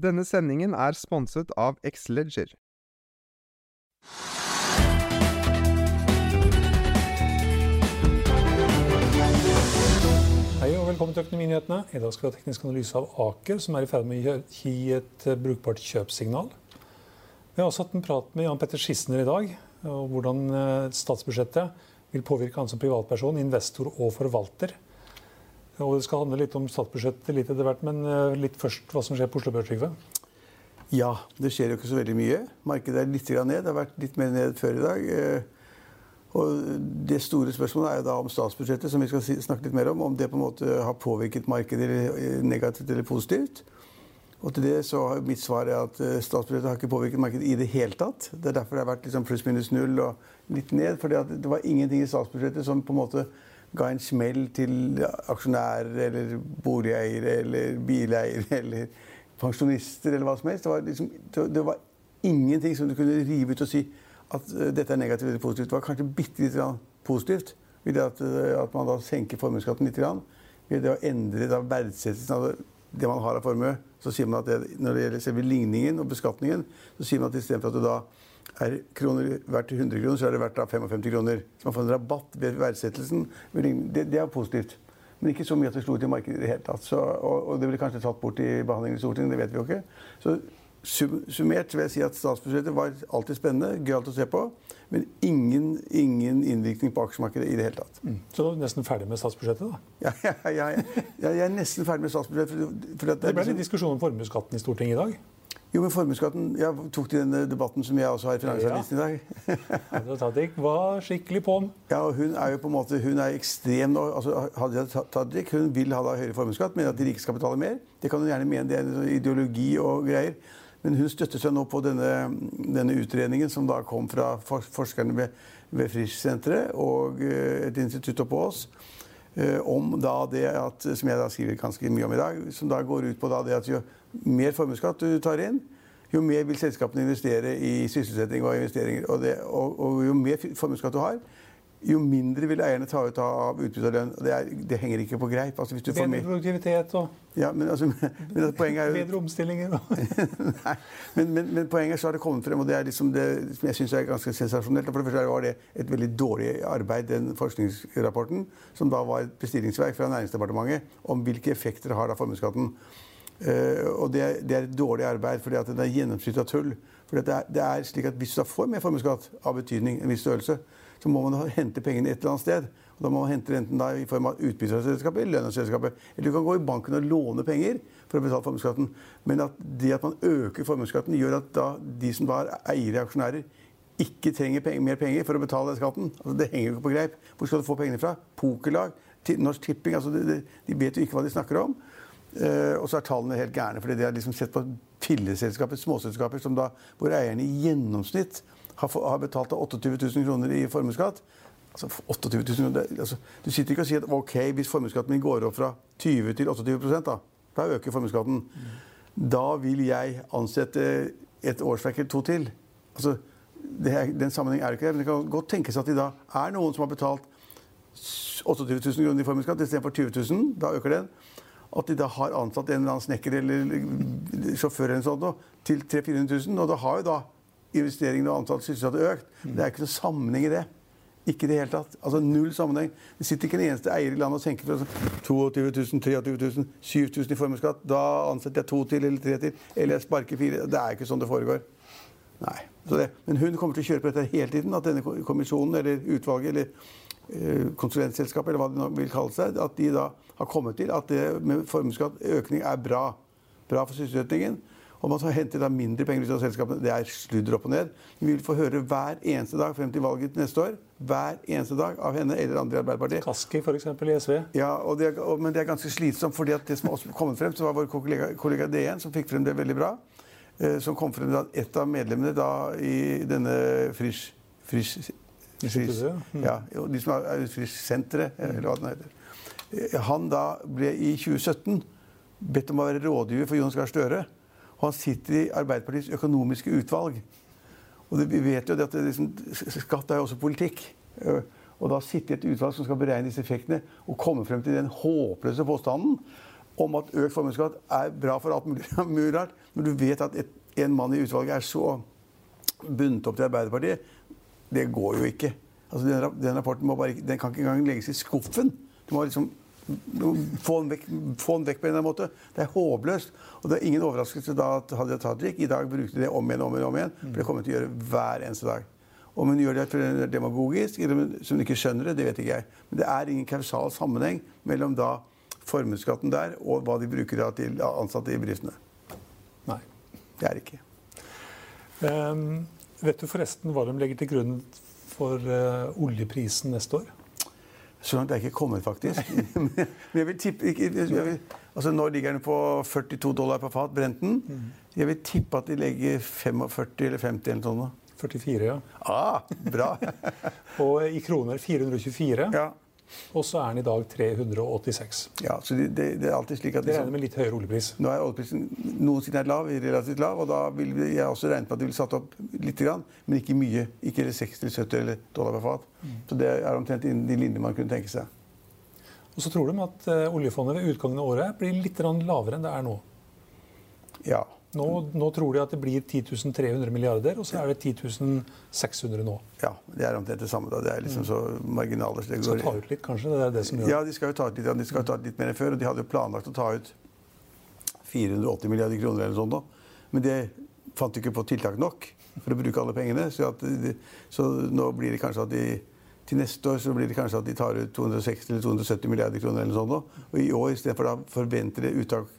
Denne sendingen er sponset av Xleger. Hei og velkommen til Økonominyhetene. I dag skal vi ha teknisk analyse av Aker, som er i ferd med å gi et eh, brukbart kjøpsignal. Vi har også hatt en prat med Jan Petter Schissner i dag, og hvordan eh, statsbudsjettet vil påvirke han som privatperson, investor og forvalter. Og det skal handle litt om statsbudsjettet litt etter hvert, men eh, litt først hva som skjer på Oslo Børs, Trygve. Ja, det skjer jo ikke så veldig mye. Markedet er litt ned. Det har vært litt mer ned før i dag. Og Det store spørsmålet er jo da om statsbudsjettet, som vi skal snakke litt mer om, om det på en måte har påvirket markedet negativt eller positivt. Og til det så har mitt svar er at eh, statsbudsjettet har ikke påvirket markedet i det hele tatt. Det er derfor det har vært liksom pluss minus null og litt ned. fordi det var ingenting i statsbudsjettet som på en måte ga en smell til aksjonærer eller boligeiere eller bileiere eller pensjonister eller hva som helst. Det var, liksom, det var ingenting som du kunne rive ut og si at uh, dette er negativt eller positivt. Det var kanskje bitte litt positivt ved at, uh, at, man da senker formuesskatten litt. Ved det å endre verdsettelsen av det, man har av formue. Så sier man at det, når det gjelder selve ligningen og beskatningen, så sier man at istedenfor at du da er kroner verdt 100 kroner, så er det verdt 55 kroner. Så man får en rabatt ved verdsettelsen. Det, det er positivt. Men ikke så mye at det slo ut i markedet i det hele tatt. Så, og, og, det ble kanskje tatt bort i behandlingen i Stortinget, det vet vi jo ikke. Så Summert vil jeg si at statsbudsjettet var alltid spennende, gøyalt å se på. Men ingen, ingen innvirkning på aksjemarkedet i det hele tatt. Mm. Så du er nesten ferdig med statsbudsjettet, da? Ja, ja, ja, ja jeg er nesten ferdig med statsbudsjettet. For, for det, det, ble litt liksom... diskusjon om formuesskatten i Stortinget i dag? Jo, men formuesskatten Jeg tok til denne debatten som jeg også har i Finansavisen i dag. Tajik var skikkelig på'n. Ja, og hun er jo på en måte Hun er ekstrem nå. Altså, Hadia Tajik hun vil ha da høyere formuesskatt, men at de rike skal betale mer. Det kan hun gjerne mene. Det er en ideologi og greier. Men hun støtter seg nå på denne, denne utredningen som da kom fra forskerne ved, ved Frisch-senteret og eh, et institutt oppå oss. Eh, om da det at, som jeg da skriver ganske mye om i dag, som da går ut på da det at jo mer formuesskatt du tar inn, jo mer vil selskapene investere i sysselsetting og investeringer. Og, det, og, og jo mer formuesskatt du har, jo mindre vil eierne ta ut av utbytte og lønn. Det, er, det, henger ikke på greip. Altså, Bedre produktivitet og ja, men, altså, men altså, er jo... Bedre omstillinger. Nei, men, men, men, poenget så har det kommet frem, og det er liksom det som jeg syns er ganske sensasjonelt. For det første var det et veldig dårlig arbeid, den forskningsrapporten, som da var et bestillingsverk fra Næringsdepartementet om hvilke effekter har da formuesskatten. Uh, og det, det, er et dårlig arbeid fordi at det er gjennomsnitt av tull. For det er, det er slik at Hvis du da får mer formuesskatt av betydning, en viss størrelse, så må man hente pengene et eller annet sted. Og da må man hente enten i form av utbytte eller lønn. Eller du kan gå i banken og låne penger for å betale formuesskatten. Men at det at man øker formuesskatten, gjør at de som da er eiere, aksjonærer, ikke trenger penger, mer penger for å betale den skatten. Altså, det henger jo ikke på greip. Hvor skal du få pengene fra? Pokerlag? Norsk Tipping? Altså, de, de, vet jo ikke hva de snakker om. Uh, og så er tallene helt gærne. fordi de har liksom sett på filleselskaper, småselskaper, som da, hvor eierne i gjennomsnitt har, betalt 28 000 kroner i formuesskatt altså 28 000 kroner, altså, Du sitter ikke og sier at ok, hvis formuesskatten min går opp fra 20 til 28 da, da øker formuesskatten. Da vil jeg ansette et årsverk eller to til. Altså, er, den sammenhengen er det ikke der. Men det kan godt tenkes at det da er noen som har betalt 28 000 kroner i formuesskatt istedenfor 20 000. Da øker den. At de da har ansatt en eller annen snekker eller sjåfør eller sånt, til 300 000-400 000. Og da har jo da investeringene og antall sysselsatte økt. Det er ikke noe sammenheng i det. Ikke i det hele tatt. Altså Null sammenheng. Det sitter ikke en eneste eier i landet og tenker på 22 000, 23 000, 7000 i formuesskatt. Da ansetter jeg to til eller tre til. Eller jeg sparker fire. Det er ikke sånn det foregår. Nei. Det, men hun kommer til å kjøre på dette hele tiden. At denne kommisjonen eller utvalget eller eh, konsulentselskapet eller hva det nå vil kalle seg, at de da har kommet til at det med formuesskattøkning er bra. Bra for sysselsettingen. Og man henter da mindre penger ut av selskapene. Det er sludder opp og ned. Vi vil få høre hver eneste dag frem til valget neste år hver eneste dag av henne eller andre i Arbeiderpartiet. Kaski f.eks. i SV. Ja, det men det er ganske slitsomt. fordi at det som har kommet frem, så var vår kollega, kollega DN som fikk frem det veldig bra. Eh, som kom frem at et av medlemmene da i denne Frisch, Frisch, Frisch ja, De som er Frisch-senteret, eller hva det heter. Eh, han da ble i 2017 bedt om å være rådgiver for Jonas Gahr Støre. Og han sitter i Arbeiderpartiets økonomiske utvalg. Og vi vet jo at det, liksom, skatt er jo også politikk. Eh, og da sitter et utvalg som skal beregne disse effektene, og komme frem til den håpløse påstanden om at økt formuesskatt er bra for alt mulig rart. Når du vet at et, en mann i utvalget er så bundet opp til Arbeiderpartiet. Det går jo ikke. Altså, den, den, rapporten bare, den kan ikke engang legges i skuffen. Du må liksom få den, vekk, få den vekk på en eller annen måte. Det er håpløst. Og det er ingen overraskelse da at Hadia Tajik i dag brukte det om igjen om igjen. om igjen, For det kommer hun til å gjøre hver eneste dag. Om hun gjør det demagogisk, eller som hun ikke skjønner det, det vet ikke jeg. Men det er ingen kausal sammenheng mellom da formuesskatten der og hva de bruker da til ansatte i bedriftene. Nei. Det er det ikke. Um, vet du forresten hva de legger til grunn for uh, oljeprisen neste år? Så langt er jeg ikke kommet, faktisk. Men jeg vil tippe jeg vil, altså Nå ligger den på 42 dollar på fat, Brenten. Jeg vil tippe at de legger 45 eller 50 eller noe sånt. 44, ja. Ah, bra. og i kroner 424. Ja. Og så er den i dag 386. Ja, så det, det, det er alltid slik at... Det regner med litt høyere oljepris. Nå er oljeprisen noensinne lav, relativt lav, og da vil jeg også regne på at det vil satt opp litt, men ikke mye. Ikke 60-70 eller dollar per fat. Mm. Så det er omtrent innen de linjer man kunne tenke seg. Og så tror de at uh, oljefondet ved utgangen av året blir litt lavere enn det er nå. Ja. Nå, nå, tror de at det blir 10.300 milliarder, og så er det 10.600 nå. Ja, det er omtrent det samme. da. Det er liksom så marginaler. Så det. Skal ta ut litt, kanskje? Det er det som gjør Ja, de skal jo ta ut litt, de skal ta ut litt mer enn før. Og de hadde jo planlagt å ta ut 480 milliarder kroner eller sånt. Da. Men det fant de ikke på tiltak nok for å bruke alle pengene. Så, de, så nå blir det kanskje at de til neste år så blir det kanskje at de tar ut 260 eller 270 milliarder kroner. eller noe sånt. Og i år, istedenfor da forventer de uttak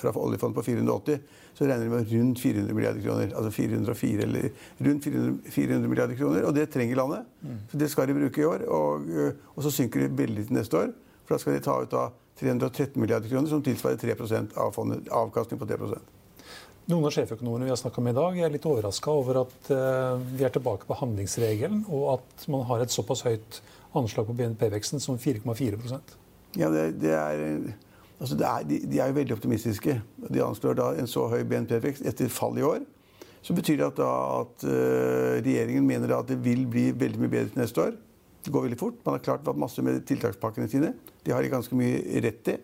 fra oljefondet på 480, så regner de med rundt 400 milliarder kroner. Altså 404 eller rundt 400, 400 milliarder kroner. Og det trenger landet. Mm. Så det skal de bruke i år. Og, øh, og, så synker de veldig til neste år. For da skal de ta ut da 313 milliarder kroner, som tilsvarer 3 av fondet, avkastning på 3 noen av sjeføkonomene vi har snakka med i dag, er litt overraska over at uh, vi er tilbake på handlingsregelen, og at man har et såpass høyt anslag på BNP-veksten som 4,4% Ja, det, det er Altså er, de, de, er jo veldig optimistiske. De anslår da en så høy BNP-vekst etter fall i år. Så betyr det at, da, at uh, regjeringen mener at det vil bli veldig mye bedre til neste år. Det går veldig fort. Man har klart masse med tiltakspakkene sine. De har de ganske mye rett i.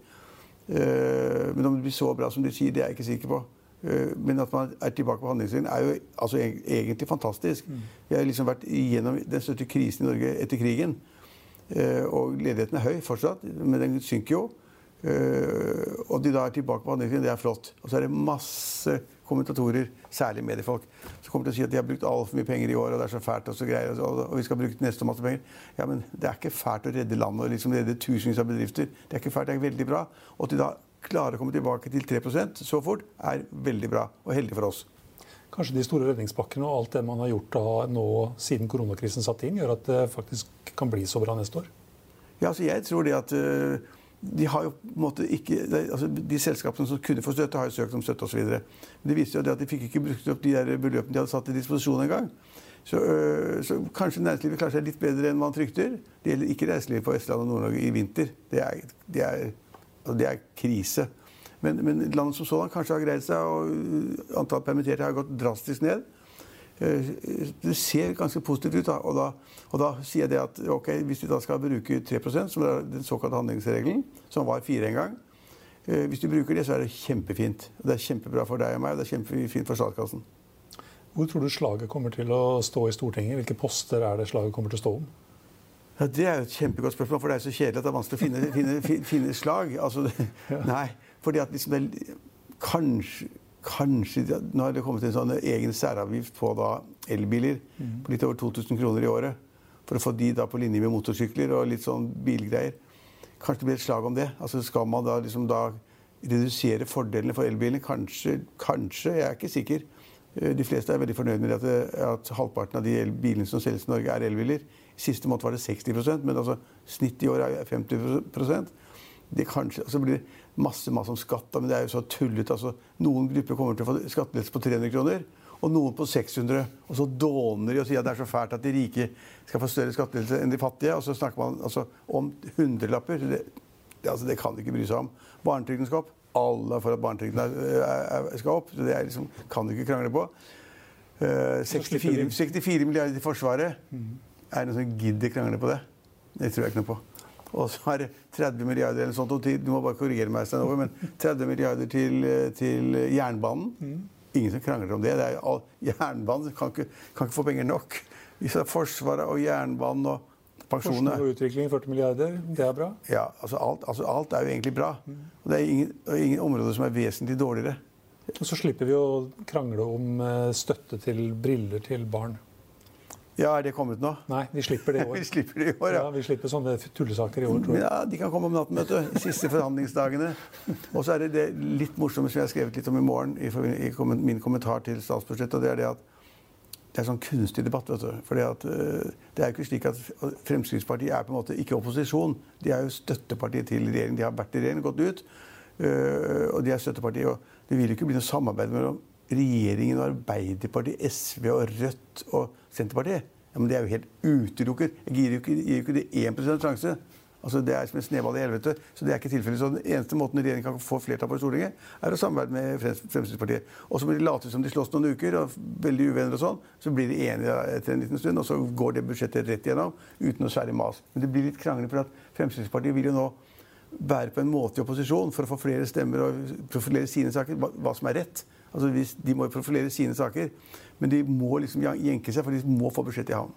Uh, men om det blir så bra som de sier, det er jeg ikke sikker på. Uh, men at man er tilbake på handlingslinjen, er jo altså, egentlig fantastisk. Mm. Vi har liksom vært igjennom den største krisen i Norge etter krigen. og ledigheten er høy fortsatt, men den synker jo. Uh, og de da er tilbake på handlingslinjen, det er flott. Og så er det masse kommentatorer, særlig mediefolk, som kommer til å si at de har brukt altfor mye penger i år, og det er så fælt, og så greier, og, og vi skal bruke neste masse penger. Ja, men det er ikke fælt å redde landet og liksom redde tusenvis av bedrifter. Det er ikke fælt, det er veldig bra. Og at de da klarer å komme tilbake til 3% så fort, er veldig bra og heldig for oss. Kanskje de store redningspakkene og alt det man har gjort da, nå siden koronakrisen satte inn, gjør at det faktisk kan bli så bra neste år? Ja, altså jeg tror det at uh, de har jo på en måte ikke, altså de selskapene som kunne få støtte, har jo søkt om støtte osv. Men det viste jo at de fikk ikke brukt opp de der beløpene de hadde satt til disposisjon engang. Så, øh, så kanskje næringslivet klarer seg litt bedre enn man frykter. Det gjelder ikke reiselivet på Vestlandet og Nord-Norge i vinter. Det er, det er, altså det er krise. Men, men landet som sådan kanskje har greid seg, og antall permitterte har gått drastisk ned. Eh, det ser ganske positivt ut. Da. Og, da, og da sier jeg det at okay, hvis du da skal bruke 3% som er den såkalte handlingsregelen, som var 4 en gang eh, Hvis du bruker det, så er det kjempefint. Det er kjempebra for deg og meg, og det er kjempefint for statskassen. Hvor tror du slaget kommer til å stå i Stortinget? Hvilke poster er det slaget kommer til å stå om? Ja, Det er jo et kjempegodt spørsmål, for det er så kjedelig at det er vanskelig å finne, finne, finne slag. Altså, ja. Nei, fordi at liksom det, Kanskje, kanskje Nå har det kommet en sånn egen særavgift på da elbiler på litt over 2000 kroner i året. For å få de da på linje med motorsykler og litt sånn bilgreier. Kanskje det blir et slag om det. Altså Skal man da liksom da redusere fordelene for elbilene? Kanskje, kanskje. Jeg er ikke sikker. Eh, De fleste er veldig fornøyd med at, at halvparten av de bilene som selges i Norge, er elbiler. I siste måned var det 60% men altså snittet i år er 50% det kanskje, altså blir det masse masse om skatt, men det er jo så tullete. Altså, noen grupper kommer til å få skattelettelse på 300 kroner, og noen på 600. Og så dåner de og sier at det er så fælt at de rike skal få større skattelettelse enn de fattige. Og så snakker man altså, om hundrelapper. Det, det, altså, det kan de ikke bry seg om. Barnetrygden skal opp. Alle er for at barnetrygden skal opp. Det liksom, kan du ikke krangle på. Uh, 64, 64 milliarder til Forsvaret. Er det noen som gidder krangle på det? Det tror jeg ikke noe på. Og så er det 30 milliarder eller sånt, du må bare korrigere meg, Stein men 30 milliarder til, eh, til jernbanen. Ingen som krangler om det. det all, jernbanen kan ikke, kan ikke få penger nok. Hvis det er Forsvaret og jernbanen og Forskning pensjonene og utvikling 40 milliarder, det er bra. ja, altså alt, altså alt er jo egentlig bra. Og det er ingen, ingen områder som er vesentlig dårligere. Og så slipper vi å krangle om eh, støtte til briller til barn. Ja, er det kommet nå? Nei, vi slipper det i år. Vi slipper det i år, Ja, ja. vi slipper sånne tullesaker i år, tror jeg. Ja, De kan komme om natten, vet du. Siste forhandlingsdagene. Og så er det det litt morsomme som jeg har skrevet litt om i morgen i, for- min kommentar til statsbudsjettet. og det er det at det er sånn kunstig debatt. vet du. Fordi at, øh, det er jo ikke slik at Fremskrittspartiet er på en måte ikke opposisjon. De er jo støttepartiet til regjeringen. De har vært i regjering, gått ut. øh, og de er støttepartiet. og Det vil jo ikke bli noe samarbeid mellom regjeringen og Arbeiderpartiet, SV og Rødt og Senterpartiet. Ja, men Det er jo helt utelukket. Jeg gir jo ikke, gir jo ikke det 1 sjanse. Altså Det er som en snøball i helvete. Så det er ikke tilfellet. Så den eneste måten regjeringen kan få flertall på i Stortinget, er å samarbeide med Fremskrittspartiet. Og så må de late som de slåss noen uker, og veldig uvenner og sånn. Så blir de enige etter en liten stund, og så går det budsjettet rett igjennom uten noe særlig mas. Men det blir litt krangling, for at Fremskrittspartiet vil jo nå være på en måte i opposisjon for å få flere stemmer og profilere sine saker. Hva, hva som er rett. Altså hvis, De må profilere sine saker, men de må liksom jenke seg, for de må få budsjettet i havn.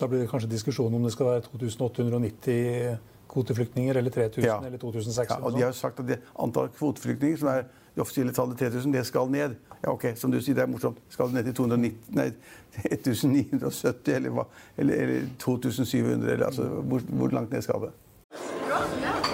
Da blir det kanskje diskusjon om det skal være 2890 kvoteflyktninger eller 3000 Ja. eller 2600. Ja, og de har jo sagt at det antall kvoteflyktninger, som er det offisielle tallet 3000, det skal ned. Ja, ok, Som du sier, det er morsomt. Skal det ned til 290, nei, 1970 eller, hva? eller, eller 2700? Eller, altså, hvor, hvor langt ned skal det?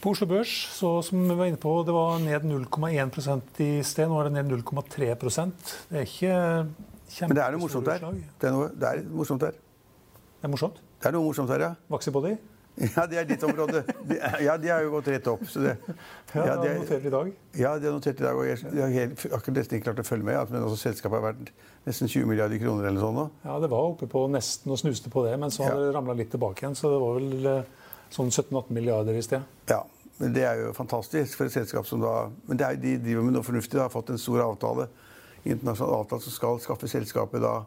På Oslo Børs, så som vi var inne på, det var ned 0,1% i sted. Nå er det ned 0,3% Det er ikke kjempestore Men det er noe morsomt der. Det er noe, det er morsomt der. Det er morsomt. Det er noe morsomt her, ja. Vaxibody. Ja, det er ditt område. De, ja, de har jo gått rett opp. Så det, Ja, ja, det de, er notert i dag. ja, de har notert i dag. Og jeg, jeg har helt, akkurat nesten ikke klart å følge med. Altså, men også selskapet har vært nesten 20 milliarder kroner eller sånn nå. Ja, det var oppe på nesten og snuste på det, men så har Ja. det ramla litt tilbake igjen. Så det var vel eh, sånn 17-18 milliarder i sted. Ja, men Det er jo fantastisk for et selskap som da Men det er, de driver med noe fornuftig. De har fått en stor avtale, internasjonal avtale som skal skaffe selskapet da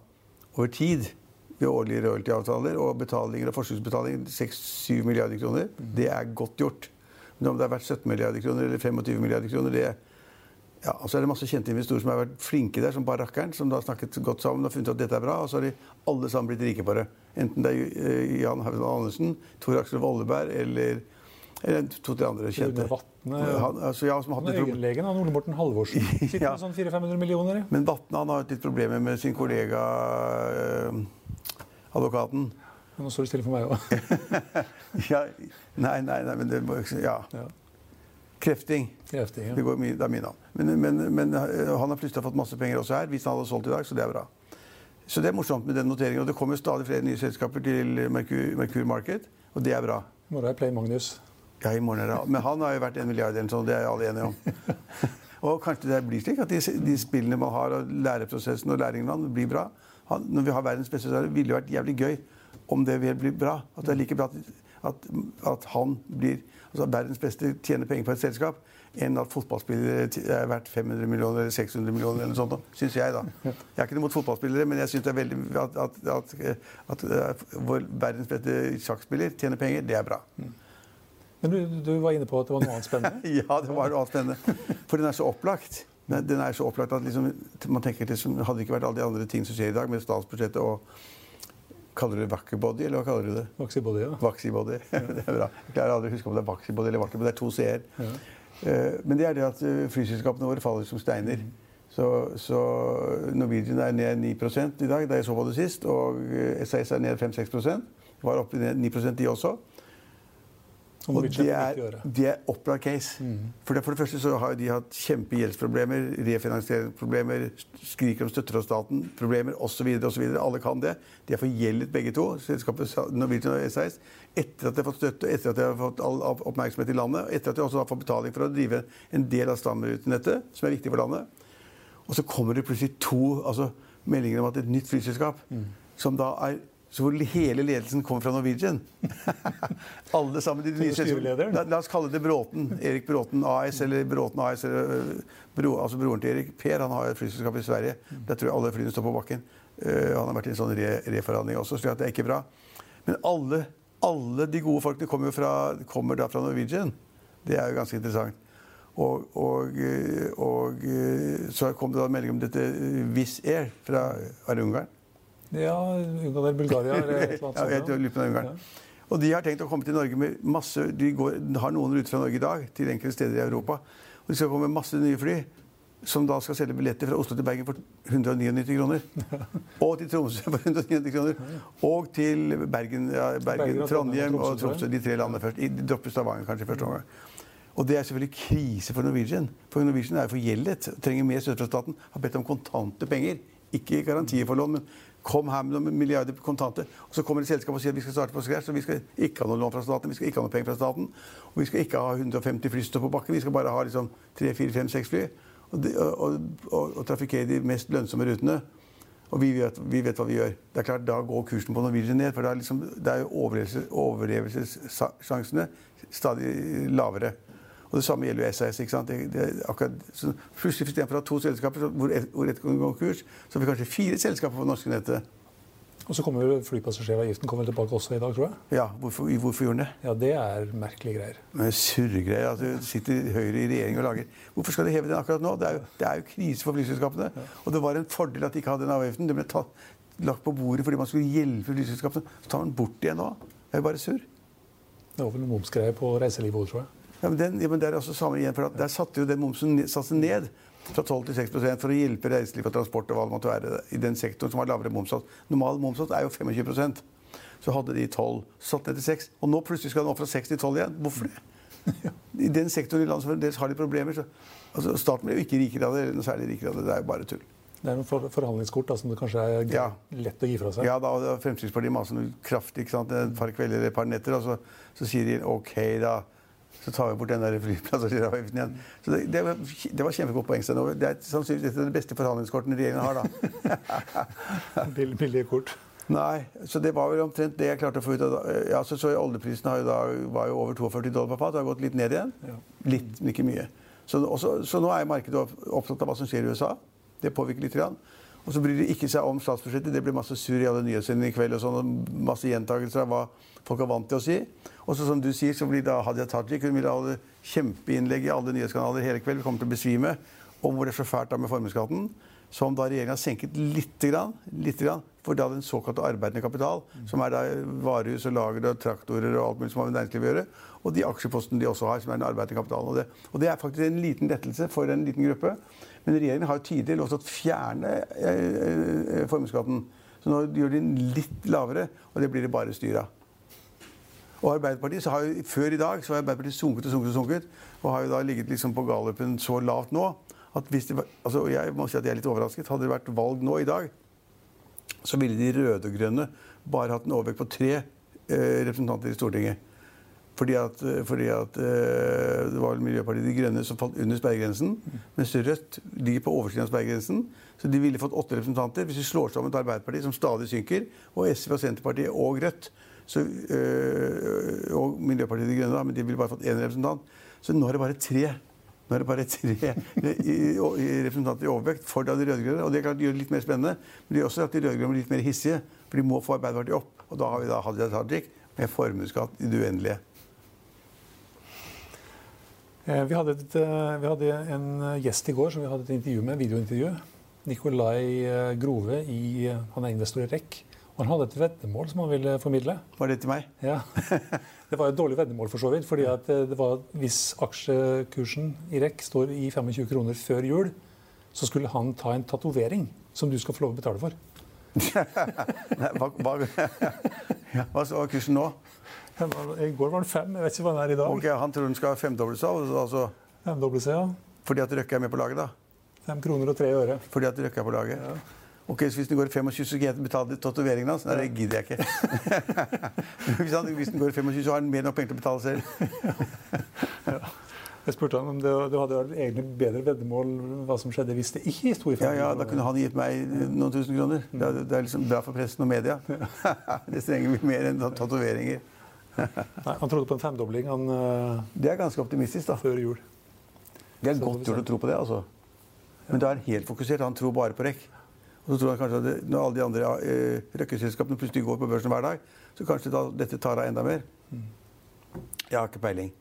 over tid ved årlige royalty-avtaler og betalinger og forskningsbetalinger 6-7 milliarder kroner. Det er godt gjort. Men om det har vært 17 milliarder kroner eller 25 milliarder kroner, det ja, og så er det masse kjente investorer som har vært flinke der, som barrakkeren, som da har snakket godt sammen og funnet ut at dette er bra. Og så har de alle sammen blitt rike på det. Enten det er eh, Jan Haugland Andersen, Tor Aksel Volleberg eller, eller to-tre andre kjente. Vatne, Han, altså, ja, som har hatt Øyenlegen av Ole Morten Halvorsen. Sitter Ja. med sånn 400-500 millioner. i. Men Vatne han har hatt litt problemer med sin kollega eh, advokaten. Nå står det stille for meg òg. Ja, nei, nei, nei, men det må ikke Ja. Ja. Krefting. Krefting, ja. Det, går det er mye navn. Men, men, men eh, han har plutselig fått masse penger også her, hvis han hadde solgt i dag, så det er bra. Så det er morsomt med den noteringen. Og det kommer stadig flere nye selskaper til Merkur, Merkur Market, og det er bra. I morgen er Play Magnus. Ja, i morgen er det Men han har jo vært en milliard eller sånt, det er alle enige om. og kanskje det blir slik at de, de spillene man har, og læreprosessen og læringen man, blir bra. Han, når vi har verdens beste så ville det vært jævlig gøy om det vil bli bra. At det er like bra at, at, at han blir altså verdens beste tjener penger på et selskap, enn at fotballspillere er verdt 500 millioner eller 600 millioner eller noe sånt. Syns jeg, da. Jeg er ikke noe mot fotballspillere, men jeg syns det er veldig at, at, at, at, at vår verdens beste sjakkspiller tjener penger. Det er bra. Men du, du var inne på at det var noe annet spennende. Ja, det var noe annet spennende. For den er så opplagt. Den er så opplagt at liksom, man tenker liksom, Hadde det ikke vært alle de andre ting som skjer i dag, med statsbudsjettet og Kaller du det Wackebody, eller hva kaller du det? Vaxibody, ja. Vaxibody. det er bra. Jeg klarer aldri å huske om det er Vaxibody eller Wackebody. Det er to c-er. Ja. Men det er det at eh, flyselskapene våre faller som steiner. Så, så Norwegian er ned 9 i dag, da jeg så på det sist. Og eh, SAS er ned 5-6 Var oppe i 9% de også. Og Og det er, de er opplagt case. For, det, for det første så har de hatt kjempegjeldsproblemer, refinansieringsproblemer, skriker om støtte fra staten, problemer osv. osv. Alle kan det. De er forgjeldet begge to, selskapet Norwegian og SAS, etter at de har fått støtte, etter at de har fått all oppmerksomhet i landet, og etter at de også har fått betaling for å drive en del av stamrutenettet, som er viktig for landet. Og så kommer det plutselig to altså, meldinger om at et nytt flyselskap, som da er så hvor hele ledelsen kommer fra Norwegian. Alle sammen. De nye selskapene. La, la oss kalle det Bråten. Erik Bråten AS, eller Bråten AS, eller øh, bro, altså broren til Erik. Per han har et flyselskap i Sverige. Der tror jeg alle flyene står på bakken. Uh, han har vært i en sånn re, reforhandling også, så det er ikke bra. Men alle, alle de gode folkene kommer, fra, kommer da fra Norwegian. Det er jo ganske interessant. Og, og, eh, og så kom det da melding om dette Wizz Air fra Ungarn. Ja, Ungarn eller Bulgaria eller et eller Ja, annet Ungarn. Og de har tenkt å komme til Norge med masse De går, har noen ruter fra Norge i dag til enkelte steder i Europa. Og de skal komme med masse nye fly som da skal selge billetter fra Oslo til Bergen for 199 kroner. Og til Tromsø for 199 kroner. Og til Bergen, ja, Bergen Trondheim og Tromsø, Tromsø. De tre landene først. De dropper Stavanger kanskje i første omgang. Og det er selvfølgelig krise for Norwegian. For Norwegian er forgjeldet, trenger mer støtte fra staten. Har bedt om kontante penger. Ikke garantier for lån, men kom her med noen milliarder på kontante. Og så kommer et selskap og sier at vi skal starte på scratch, og vi skal ikke ha noe lån fra staten, vi skal ikke ha noe penger fra staten. Og vi skal ikke ha 150 fly på bakken, vi skal bare ha liksom 3, 4, 5, 6 fly. Og, de, og, og, og, trafikkere de mest lønnsomme rutene. Og vi vet, vi vet hva vi gjør. Det er klart, Da går kursen på Norwegian ned. For det er, liksom, det er jo overlevelse, overlevelsessjansene stadig lavere. Og Det samme gjelder jo SAS. ikke sant? Det, det akkurat, så plutselig Istedenfor å ha to selskaper hvor ett ett kan gå konkurs, så har vi kanskje fire selskaper på det norske nettet. Og så kommer flypassasjeravgiften kommer tilbake også i dag, tror jeg. Ja, Hvorfor, hvorfor gjorde den det? Ja, Det er merkelige greier. Men surregreier. at du sitter Høyre i regjering og lager Hvorfor skal de heve den akkurat nå? Det er jo, det er jo krise for flyselskapene. Og det var en fordel at de ikke hadde den avgiften. Den ble tatt, lagt på bordet fordi man skulle hjelpe flyselskapene. Så tar man den bort igjen nå. Det er jo bare surr. Det var vel noen momsgreier på reiselivet òg, tror jeg. Ja, men, den, ja, men det er også samme igjen, for Der satte jo den momsen ned- ned fra 12 til 6 for å hjelpe reiseliv og transport og hva det måtte være i den sektoren som har lavere momssats. Normal momssats er jo 25% Så hadde de 12, satt ned til 6. Og nå plutselig skal den opp fra 6 til 12 igjen. Hvorfor det? I den sektoren i landet som fremdeles har de problemer. Så, altså, staten blir jo ikke rikere av det, eller noe særlig rikere av det. Det er jo bare tull. Det er noen for forhandlingskort da, som det kanskje er Ja. lett å gi fra seg. Ja, da, og Fremskrittspartiet maser kraftig ikke sant? et par kvelder eller et par netter, og så, så sier de OK, da. Så tar vi bort den der flyplassavgiften igjen. Så det, det, var, det var kjempegodt poeng. Det er sannsynligvis et av de beste forhandlingskortene regjeringen har. da. Bill- Billige kort. Nei, så det var vel omtrent det jeg klarte å få ut av. Ja, så, så Oljeprisen har jo da, var jo over 42 dollar per fat. Det har gått litt ned igjen. Litt, men ikke mye. Så, også, så nå er markedet opptatt av hva som skjer i USA. Det påvirker litt. Grann. Og så bryr de ikke seg om statsbudsjettet. Det blir masse sur i alle nyhetssendingene i kveld. og sånn, Masse gjentakelser av hva folk er vant til å si. Og så som du sier, så blir da Hadia Tajik hun vil ha det kjempeinnlegg i alle nyhetskanaler hele kveld. Vi kommer til å besvime om hvor det er så fælt da med formuesskatten. Som da regjeringa senket lite grann, lite grann for da den såkalte arbeidende kapital, som er da varehus og lager og traktorer og alt mulig som har med næringslivet å gjøre, og de aksjepostene de også har, som er den arbeidende kapitalen. Og det, og det er faktisk en liten lettelse for en liten gruppe. Men regjeringen har jo tidligere lovt å fjerne eh, eh, formuesskatten. Så nå gjør de den litt lavere, og det blir det bare styr av. Og Arbeiderpartiet har jo, Før i dag så har Arbeiderpartiet sunket og sunket og sunket, og har jo da ligget liksom på gallupen så lavt nå at hvis det var, altså Jeg må si at jeg er litt overrasket. Hadde det vært valg nå i dag, så ville de røde og grønne bare hatt en overvekt på tre eh, representanter i Stortinget. Fordi at, eh, fordi at eh, det var Miljøpartiet De Grønne som falt under sperregrensen. Mens Rødt ligger på oversiden av sperregrensen. Så de ville fått åtte representanter. Hvis vi slår sammen til Arbeiderpartiet, som stadig synker, og SV og Senterpartiet og Rødt så, øh, og Miljøpartiet De Grønne, da, men de ville bare fått én representant. Så nå er det bare tre nå er det bare tre representanter i overvekt for de rød-grønne. Og det kan gjøre det litt mer spennende. Men det gjør også at de rød-grønne blir litt mer hissige. For de må få Arbeiderpartiet opp. Og da har vi da Hadia Tajik med formuesskatt i det uendelige. Eh, vi hadde, et, eh, vi hadde, en gjest i går som vi hadde et intervju med, videointervju. Nikolai eh, Grove, i, han er investor i REC. Og han hadde et veddemål som han ville formidle. Var det til meg? Ja. Det var et dårlig veddemål, for så vidt. fordi det var, Hvis aksjekursen i REC står i 25 kroner før jul, så skulle han ta en tatovering som du skal få lov å betale for. hva, hva, hva er kursen nå? I går var den fem. Jeg vet ikke hva den er i dag. Ok, Han tror den skal femdoble seg? Altså, femdoble seg, ja. Fordi at Røkke er med på laget, da? Fem kroner og tre øre. Fordi at Røkke er på laget? Ja. Ok, så Hvis den går i 25, så skal jeg betale tatoveringen hans? Nei, det gidder jeg ikke. hvis, den går i 25, så har han mer enn nok penger til å betale selv. ja. Jeg spurte han om det, du hadde egentlig bedre veddemål hva som skjedde hvis det ikke sto i 50 Ja, ja, Da kunne han gitt meg noen tusen kroner. Det er, det er liksom bra for pressen og media. det trenger vi mer enn tatoveringer. Nei, Han trodde på en femdobling han, uh, Det er ganske optimistisk, da. Før jul. Det er godt gjort å tro på det, altså. Men da er han helt fokusert. Han tror bare på REC. Og så tror han kanskje at det, Når alle de andre eh, røkkeselskapene plutselig går på børsen hver dag, så kanskje da, dette tar av enda mer. Mm. Jeg har ikke peiling.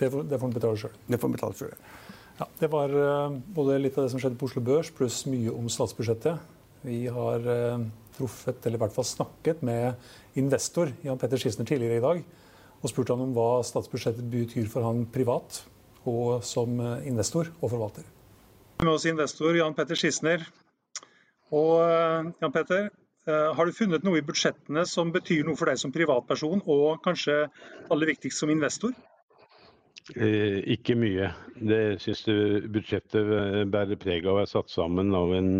Det får, det får han betale sjøl. Det får han betale sjøl. Ja, det var uh, både litt av det som skjedde på Oslo Børs, pluss mye om statsbudsjettet. Vi har uh, truffet, eller i hvert fall snakket med investor Jan Petter Skisner tidligere i dag og spurt han om hva statsbudsjettet betyr for han privat og som investor og forvalter. Med oss investor Jan Petter Skisner. Og Jan Petter, har du funnet noe i budsjettene som betyr noe for deg som privatperson, og kanskje aller viktigst som investor? Eh, ikke mye. Det syns budsjettet bærer preg av å være satt sammen av en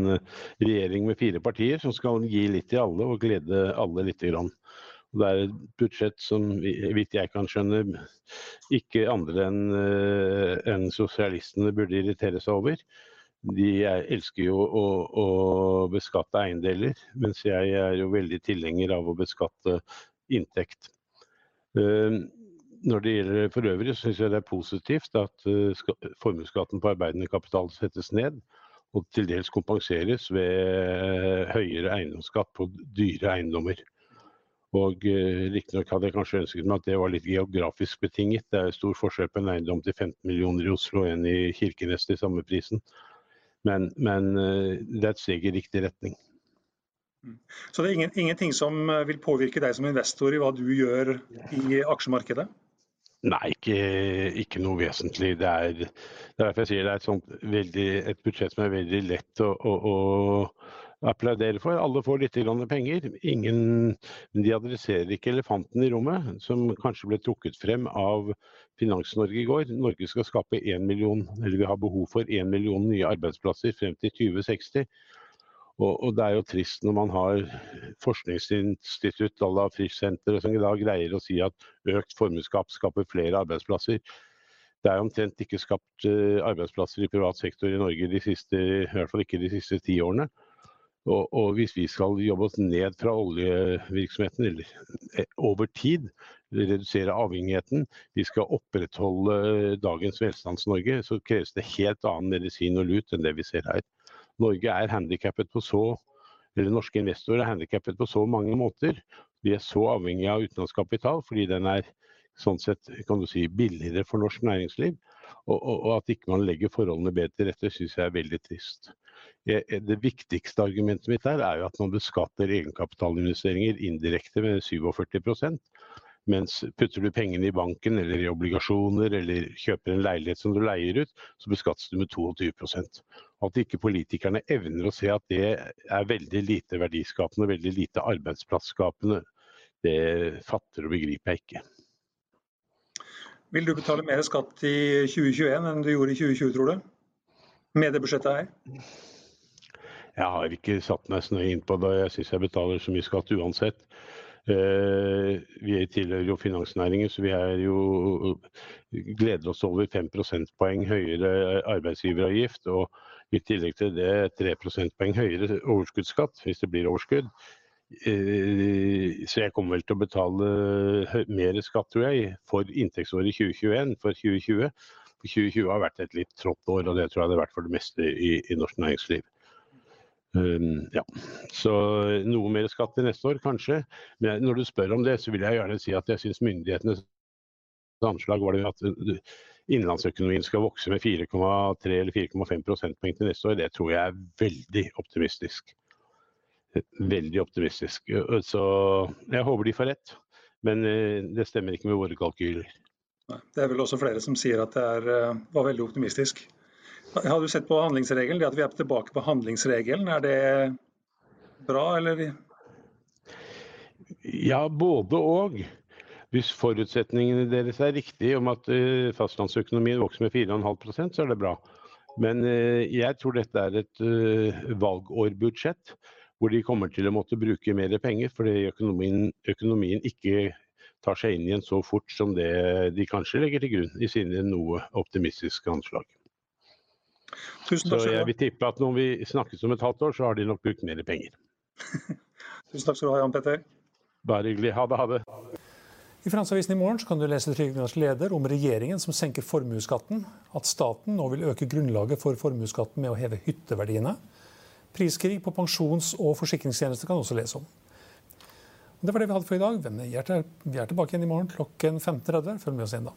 regjering med fire partier som skal gi litt til alle og glede alle lite grann. Det er et budsjett som, vidt jeg kan skjønne, ikke andre enn eh, en sosialistene burde irritere seg over. De elsker jo å, å, beskatte eiendeler, mens jeg er jo veldig tilhenger av å beskatte inntekt. Uh, når det gjelder for øvrig, syns jeg det er positivt at uh, formuesskatten på arbeidende kapital settes ned. Og til dels kompenseres ved høyere eiendomsskatt på dyre eiendommer. Og uh, Riktignok hadde jeg kanskje ønsket meg at det var litt geografisk betinget. Det er stor forskjell på en eiendom til 15 millioner i Oslo og en i Kirkenes til samme prisen. Men, men uh, det er et steg i riktig retning. Mm. Så det er ingen, ingenting som vil påvirke deg som investor i hva du gjør i aksjemarkedet? Nei, ikke, ikke, noe vesentlig. Det er, det er derfor jeg sier det er et, sånt veldig, et budsjett som er veldig lett å, å, å applaudere for. Alle får litt penger. Ingen, de adresserer ikke elefanten i rommet, som kanskje ble trukket frem av Finans-Norge i går. Norge skal skape 1 million, eller vi har behov for 1 million nye arbeidsplasser frem til 2060. Og, og, det er jo trist når man har forskningsinstitutt à la Frischsenteret som i dag greier å si at økt formuesskap skaper flere arbeidsplasser. Det er omtrent ikke skapt uh, arbeidsplasser i privat sektor i Norge de siste, i hvert fall ikke de siste ti årene. Og, og, hvis vi skal jobbe oss ned fra oljevirksomheten eller eh, over tid, redusere avhengigheten, vi skal opprettholde dagens Velstands-Norge, så kreves det helt annen medisin og lut enn det vi ser her. Norge er handikappet på så eller norske investorer er handikappet på så mange måter. De er så avhengig av utenlandskapital fordi den er sånn sett kan du si, billigere for norsk næringsliv. Og, og, og at ikke man legger forholdene bedre til rette, syns jeg er veldig trist. Det viktigste argumentet mitt der er jo at man beskatter egenkapitalinvesteringer indirekte med 47 mens putter du pengene i banken eller i obligasjoner eller kjøper en leilighet som du leier ut, så beskattes du med 22% At ikke politikerne evner å se at det er veldig lite verdiskapende veldig lite arbeidsplassskapende, det fatter og begriper jeg ikke. Vil du betale mer skatt i 2021 enn du gjorde i 2020, tror du? Med det budsjettet her? Jeg har ikke satt meg så nøye inn på det. Jeg syns jeg betaler så mye skatt uansett. Uh, vi tilhører jo finansnæringen, så vi jo gleder oss over 5 prosentpoeng høyere arbeidsgiveravgift. Og i tillegg til det 3 prosentpoeng høyere overskuddsskatt, hvis det blir overskudd. Uh, så jeg kommer vel til å betale mer skatt, tror jeg, for inntektsåret 2021 for 2020. For 2020 har vært et litt trått år, og det tror jeg det har vært for det meste i, i norsk næringsliv. Um, ja. Så noe mer skatt til neste år, kanskje. Men når du spør om det, så vil jeg gjerne si at jeg syns myndighetenes anslag var det at uh, innenlandsøkonomien skal vokse med 4,3 eller 4,5 prosentpoeng til neste år. Det tror jeg er veldig optimistisk. Veldig optimistisk. Så jeg håper de får rett. Men det stemmer ikke med våre kalkyler. Det er vel også flere som sier at det er, var veldig optimistisk. Har du sett på handlingsregelen? Det at vi er tilbake på handlingsregelen, er det bra, eller? Ja, både og. Hvis forutsetningene deres er riktige om at uh, fastlandsøkonomien vokser med 4,5% så er det bra. Men uh, jeg tror dette er et uh, valgårbudsjett hvor de kommer til å måtte bruke mer penger fordi økonomien, økonomien ikke tar seg inn igjen så fort som det de kanskje legger til grunn i sine noe optimistiske anslag. Tusen takk Så jeg vil tippe at når vi snakkes om et halvt år, så har de nok brukt mer penger. Tusen takk skal du ha, Jan Petter. Bare hyggelig. Ha det, ha det. I Finansavisen i morgen kan du lese Trygdenes leder om regjeringen som senker formuesskatten, at staten nå vil øke grunnlaget for formuesskatten med å heve hytteverdiene. Priskrig på pensjons- og forsikringstjenester kan du også lese om. Det var det vi hadde for i dag. Vi er tilbake igjen i morgen klokken 15.30. Følg med oss igjen da.